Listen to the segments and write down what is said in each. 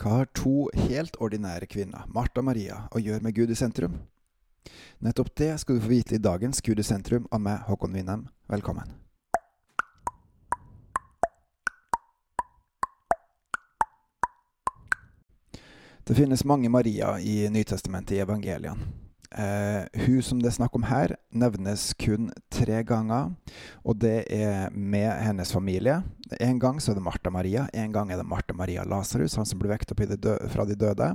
Hva har to helt ordinære kvinner, Martha og Maria, å gjøre med Gud i sentrum? Nettopp det skal du få vite i dagens Gud i sentrum av meg, Håkon Winnem. Velkommen. Det finnes mange Maria i Nytestamentet i evangeliene. Eh, hun som det er snakk om her, nevnes kun tre ganger, og det er med hennes familie. En gang så er det Martha Maria, en gang er det Martha Maria Lasarus, han som ble vekket opp fra de døde.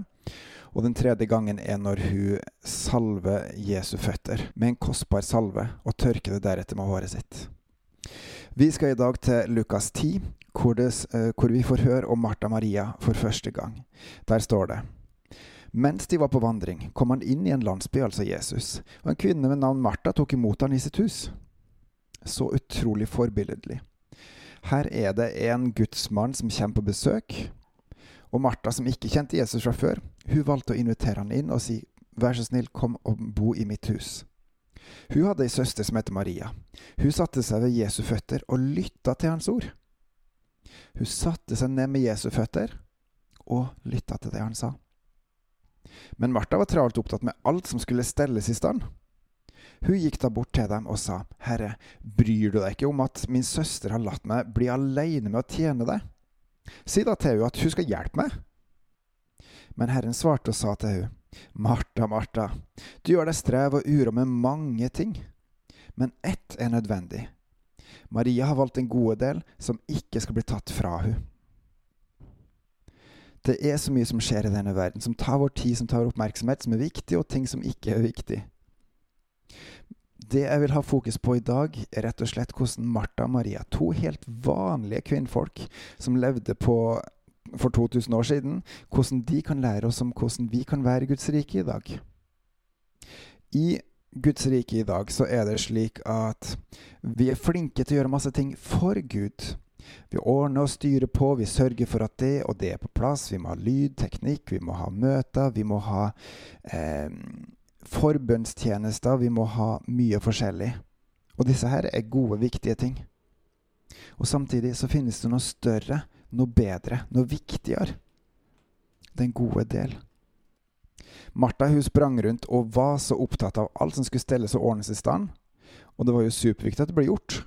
Og den tredje gangen er når hun salver Jesu føtter med en kostbar salve, og tørker det deretter med håret sitt. Vi skal i dag til Lukas 10, hvor, det, eh, hvor vi får høre om Martha Maria for første gang. Der står det mens de var på vandring, kom han inn i en landsby, altså Jesus, og en kvinne med navn Martha tok imot han i sitt hus. Så utrolig forbilledlig. Her er det en gudsmann som kommer på besøk, og Martha, som ikke kjente Jesus fra før, hun valgte å invitere han inn og si vær så snill, kom og bo i mitt hus. Hun hadde ei søster som heter Maria. Hun satte seg ved Jesu føtter og lytta til hans ord. Hun satte seg ned med Jesu føtter og lytta til det han sa. Men Martha var travelt opptatt med alt som skulle stelles i stand. Hun gikk da bort til dem og sa, Herre, bryr du deg ikke om at min søster har latt meg bli aleine med å tjene deg? Si da til henne at hun skal hjelpe meg. Men Herren svarte og sa til henne, Martha, Martha, du gjør deg strev og uro med mange ting, men ett er nødvendig. Maria har valgt en gode del som ikke skal bli tatt fra henne. Det er så mye som skjer i denne verden, som tar vår tid, som tar vår oppmerksomhet, som er viktig, og ting som ikke er viktig. Det jeg vil ha fokus på i dag, er rett og slett hvordan Martha og Maria, to helt vanlige kvinnfolk som levde på for 2000 år siden, hvordan de kan lære oss om hvordan vi kan være Guds rike i dag. I Guds rike i dag så er det slik at vi er flinke til å gjøre masse ting for Gud. Vi ordner og styrer på, vi sørger for at det og det er på plass. Vi må ha lyd, teknikk, vi må ha møter, vi må ha eh, forbønnstjenester, vi må ha mye forskjellig. Og disse her er gode, viktige ting. Og samtidig så finnes det noe større, noe bedre, noe viktigere. Den gode del. Martha hun sprang rundt og var så opptatt av alt som skulle stelles og ordnes i stand. Og det var jo superviktig at det ble gjort.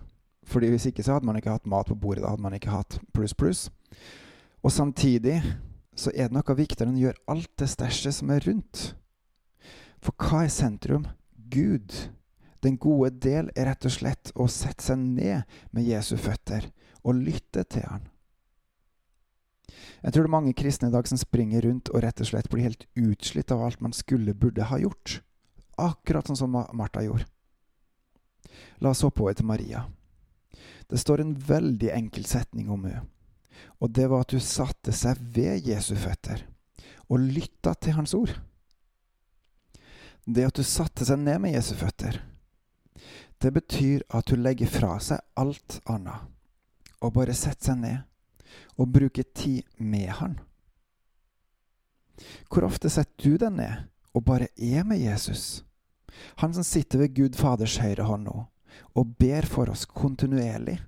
Fordi Hvis ikke så hadde man ikke hatt mat på bordet. Da hadde man ikke hatt pluss, pluss. Og samtidig så er det noe viktigere enn å gjøre alt det stæsjet som er rundt. For hva er sentrum? Gud. Den gode del er rett og slett å sette seg ned med Jesu føtter og lytte til han. Jeg tror det er mange kristne i dag som springer rundt og rett og slett blir helt utslitt av alt man skulle, burde ha gjort. Akkurat sånn som Martha gjorde. La oss hoppe over til Maria. Det står en veldig enkel setning om henne, og det var at hun satte seg ved Jesu føtter og lytta til hans ord. Det at hun satte seg ned med Jesu føtter, det betyr at hun legger fra seg alt annet og bare setter seg ned og bruker tid med han. Hvor ofte setter du deg ned og bare er med Jesus, han som sitter ved Gud Faders høyre hånd nå, og ber for oss kontinuerlig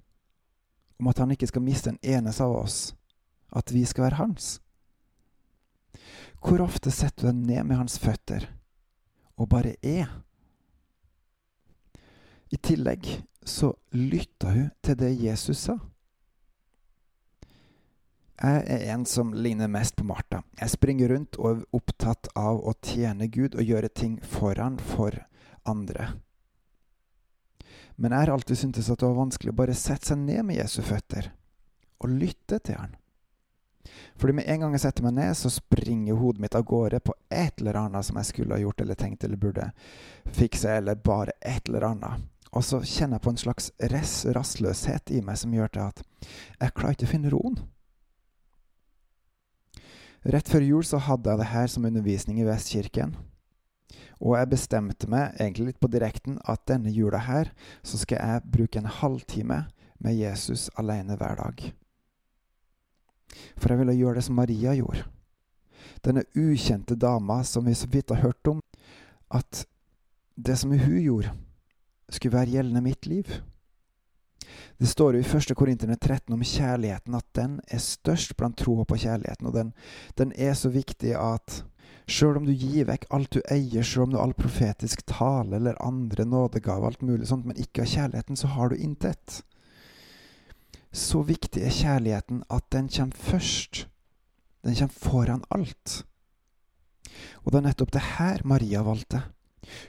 om at han ikke skal miste en eneste av oss, at vi skal være hans. Hvor ofte setter du deg ned med hans føtter og bare er? I tillegg så lytta hun til det Jesus sa. Jeg er en som ligner mest på Martha. Jeg springer rundt og er opptatt av å tjene Gud og gjøre ting foran for andre. Men jeg har alltid syntes at det var vanskelig å bare sette seg ned med Jesu føtter og lytte til han. Fordi med en gang jeg setter meg ned, så springer hodet mitt av gårde på et eller annet som jeg skulle ha gjort eller tenkt eller burde fikse, eller bare et eller annet. Og så kjenner jeg på en slags res, rastløshet i meg som gjør til at jeg klarer ikke å finne roen. Rett før jul så hadde jeg det her som undervisning i Vestkirken. Og jeg bestemte meg egentlig litt på direkten at denne jula her så skal jeg bruke en halvtime med Jesus alene hver dag. For jeg ville gjøre det som Maria gjorde. Denne ukjente dama som vi så vidt har hørt om, at det som hun gjorde, skulle være gjeldende mitt liv. Det står jo i 1. Korinterne 13 om kjærligheten, at den er størst blant troa på kjærligheten. Og den, den, er så viktig at sjøl om du gir vekk alt du eier, sjøl om du har all profetisk tale eller andre nådegaver, alt mulig sånt, men ikke har kjærligheten, så har du intet. Så viktig er kjærligheten at den kommer først. Den kommer foran alt. Og det er nettopp det her Maria valgte.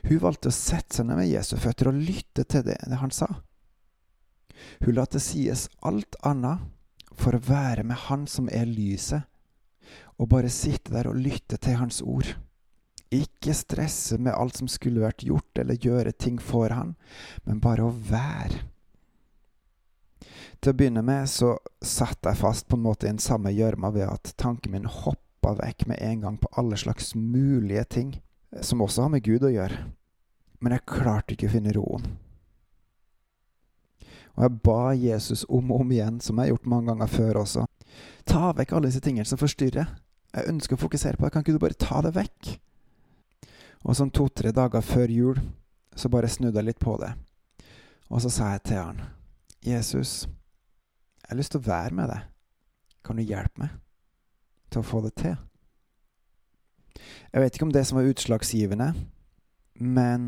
Hun valgte å sette seg ned med Jesu føtter og lytte til det, det han sa. Hun la til sides alt annet for å være med Han som er lyset, og bare sitte der og lytte til Hans ord. Ikke stresse med alt som skulle vært gjort, eller gjøre ting for han, men bare å være. Til å begynne med så satt jeg fast på en måte i en samme gjørma ved at tanken min hoppa vekk med en gang på alle slags mulige ting, som også har med Gud å gjøre. Men jeg klarte ikke å finne roen. Og jeg ba Jesus om og om igjen, som jeg har gjort mange ganger før også. Ta vekk alle disse tingene som forstyrrer. Jeg ønsker å fokusere på det. Kan ikke du bare ta det vekk? Og sånn to-tre dager før jul så bare snudde jeg litt på det. Og så sa jeg til han, Jesus, jeg har lyst til å være med deg. Kan du hjelpe meg til å få det til? Jeg vet ikke om det som var utslagsgivende, men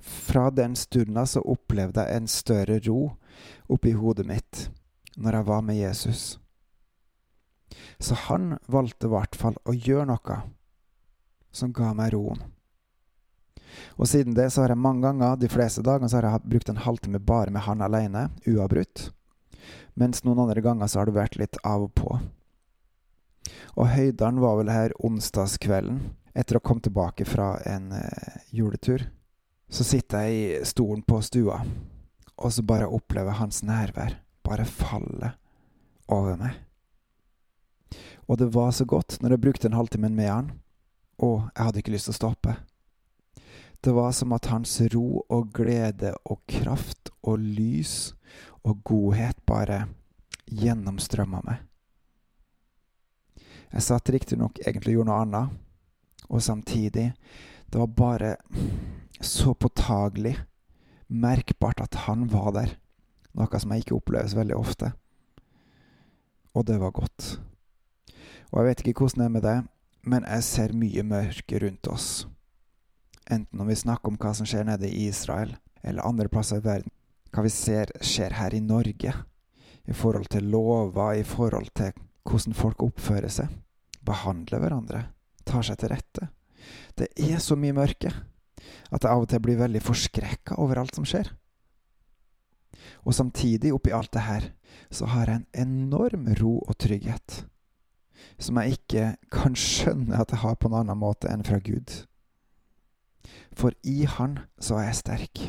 fra den stunden så opplevde jeg en større ro oppi hodet mitt når jeg var med Jesus. Så han valgte i hvert fall å gjøre noe som ga meg roen. Og siden det så har jeg mange ganger, de fleste dagene, så har jeg brukt en halvtime bare med han alene, uavbrutt. Mens noen andre ganger så har det vært litt av og på. Og høydalen var vel her onsdagskvelden, etter å ha kommet tilbake fra en eh, juletur. Så sitter jeg i stolen på stua, og så bare opplever hans nærvær bare falle over meg. Og det var så godt når jeg brukte en halvtime med han, og jeg hadde ikke lyst til å stoppe. Det var som at hans ro og glede og kraft og lys og godhet bare gjennomstrømma meg. Jeg satt riktignok egentlig og gjorde noe annet, og samtidig Det var bare så påtagelig, merkbart at han var der, noe som jeg ikke oppleves veldig ofte. Og det var godt. Og jeg vet ikke hvordan det er med det, men jeg ser mye mørke rundt oss. Enten når vi snakker om hva som skjer nede i Israel, eller andre plasser i verden hva vi ser skjer her i Norge, i forhold til lover, i forhold til hvordan folk oppfører seg, behandler hverandre, tar seg til rette. Det er så mye mørke at jeg av og til blir veldig forskrekka over alt som skjer. Og samtidig, oppi alt det her, så har jeg en enorm ro og trygghet, som jeg ikke kan skjønne at jeg har på en annen måte enn fra Gud. For i Han så er jeg sterk.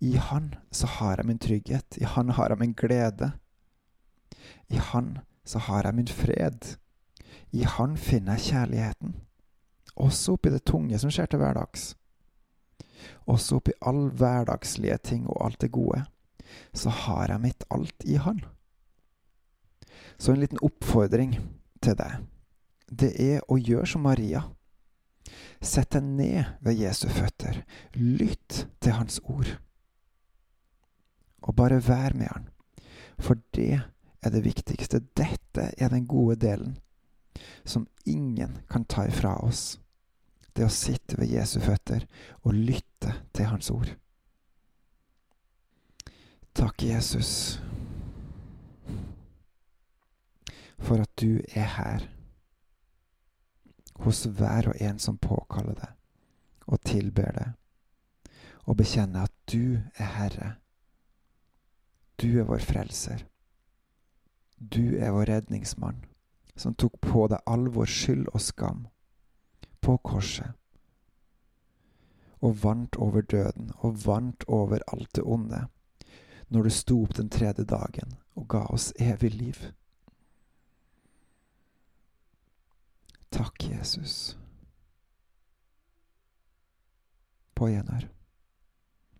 I Han så har jeg min trygghet. I Han har jeg min glede. I Han så har jeg min fred. I Han finner jeg kjærligheten. Også oppi det tunge som skjer til hverdags. Også oppi all hverdagslige ting og alt det gode, så har jeg mitt alt i Han. Så en liten oppfordring til deg, det er å gjøre som Maria. Sett deg ned ved Jesu føtter. Lytt til Hans ord og bare vær med han. For det er det viktigste. Dette er den gode delen som ingen kan ta ifra oss. Det å sitte ved Jesu føtter og lytte til Hans ord. Takk, Jesus, for at du er her hos hver og en som påkaller deg og tilber deg, og bekjenner at du er Herre du er vår frelser. Du er vår redningsmann, som tok på deg all vår skyld og skam på korset, og vant over døden og vant over alt det onde, når du sto opp den tredje dagen og ga oss evig liv. Takk, Jesus. På gjenhør.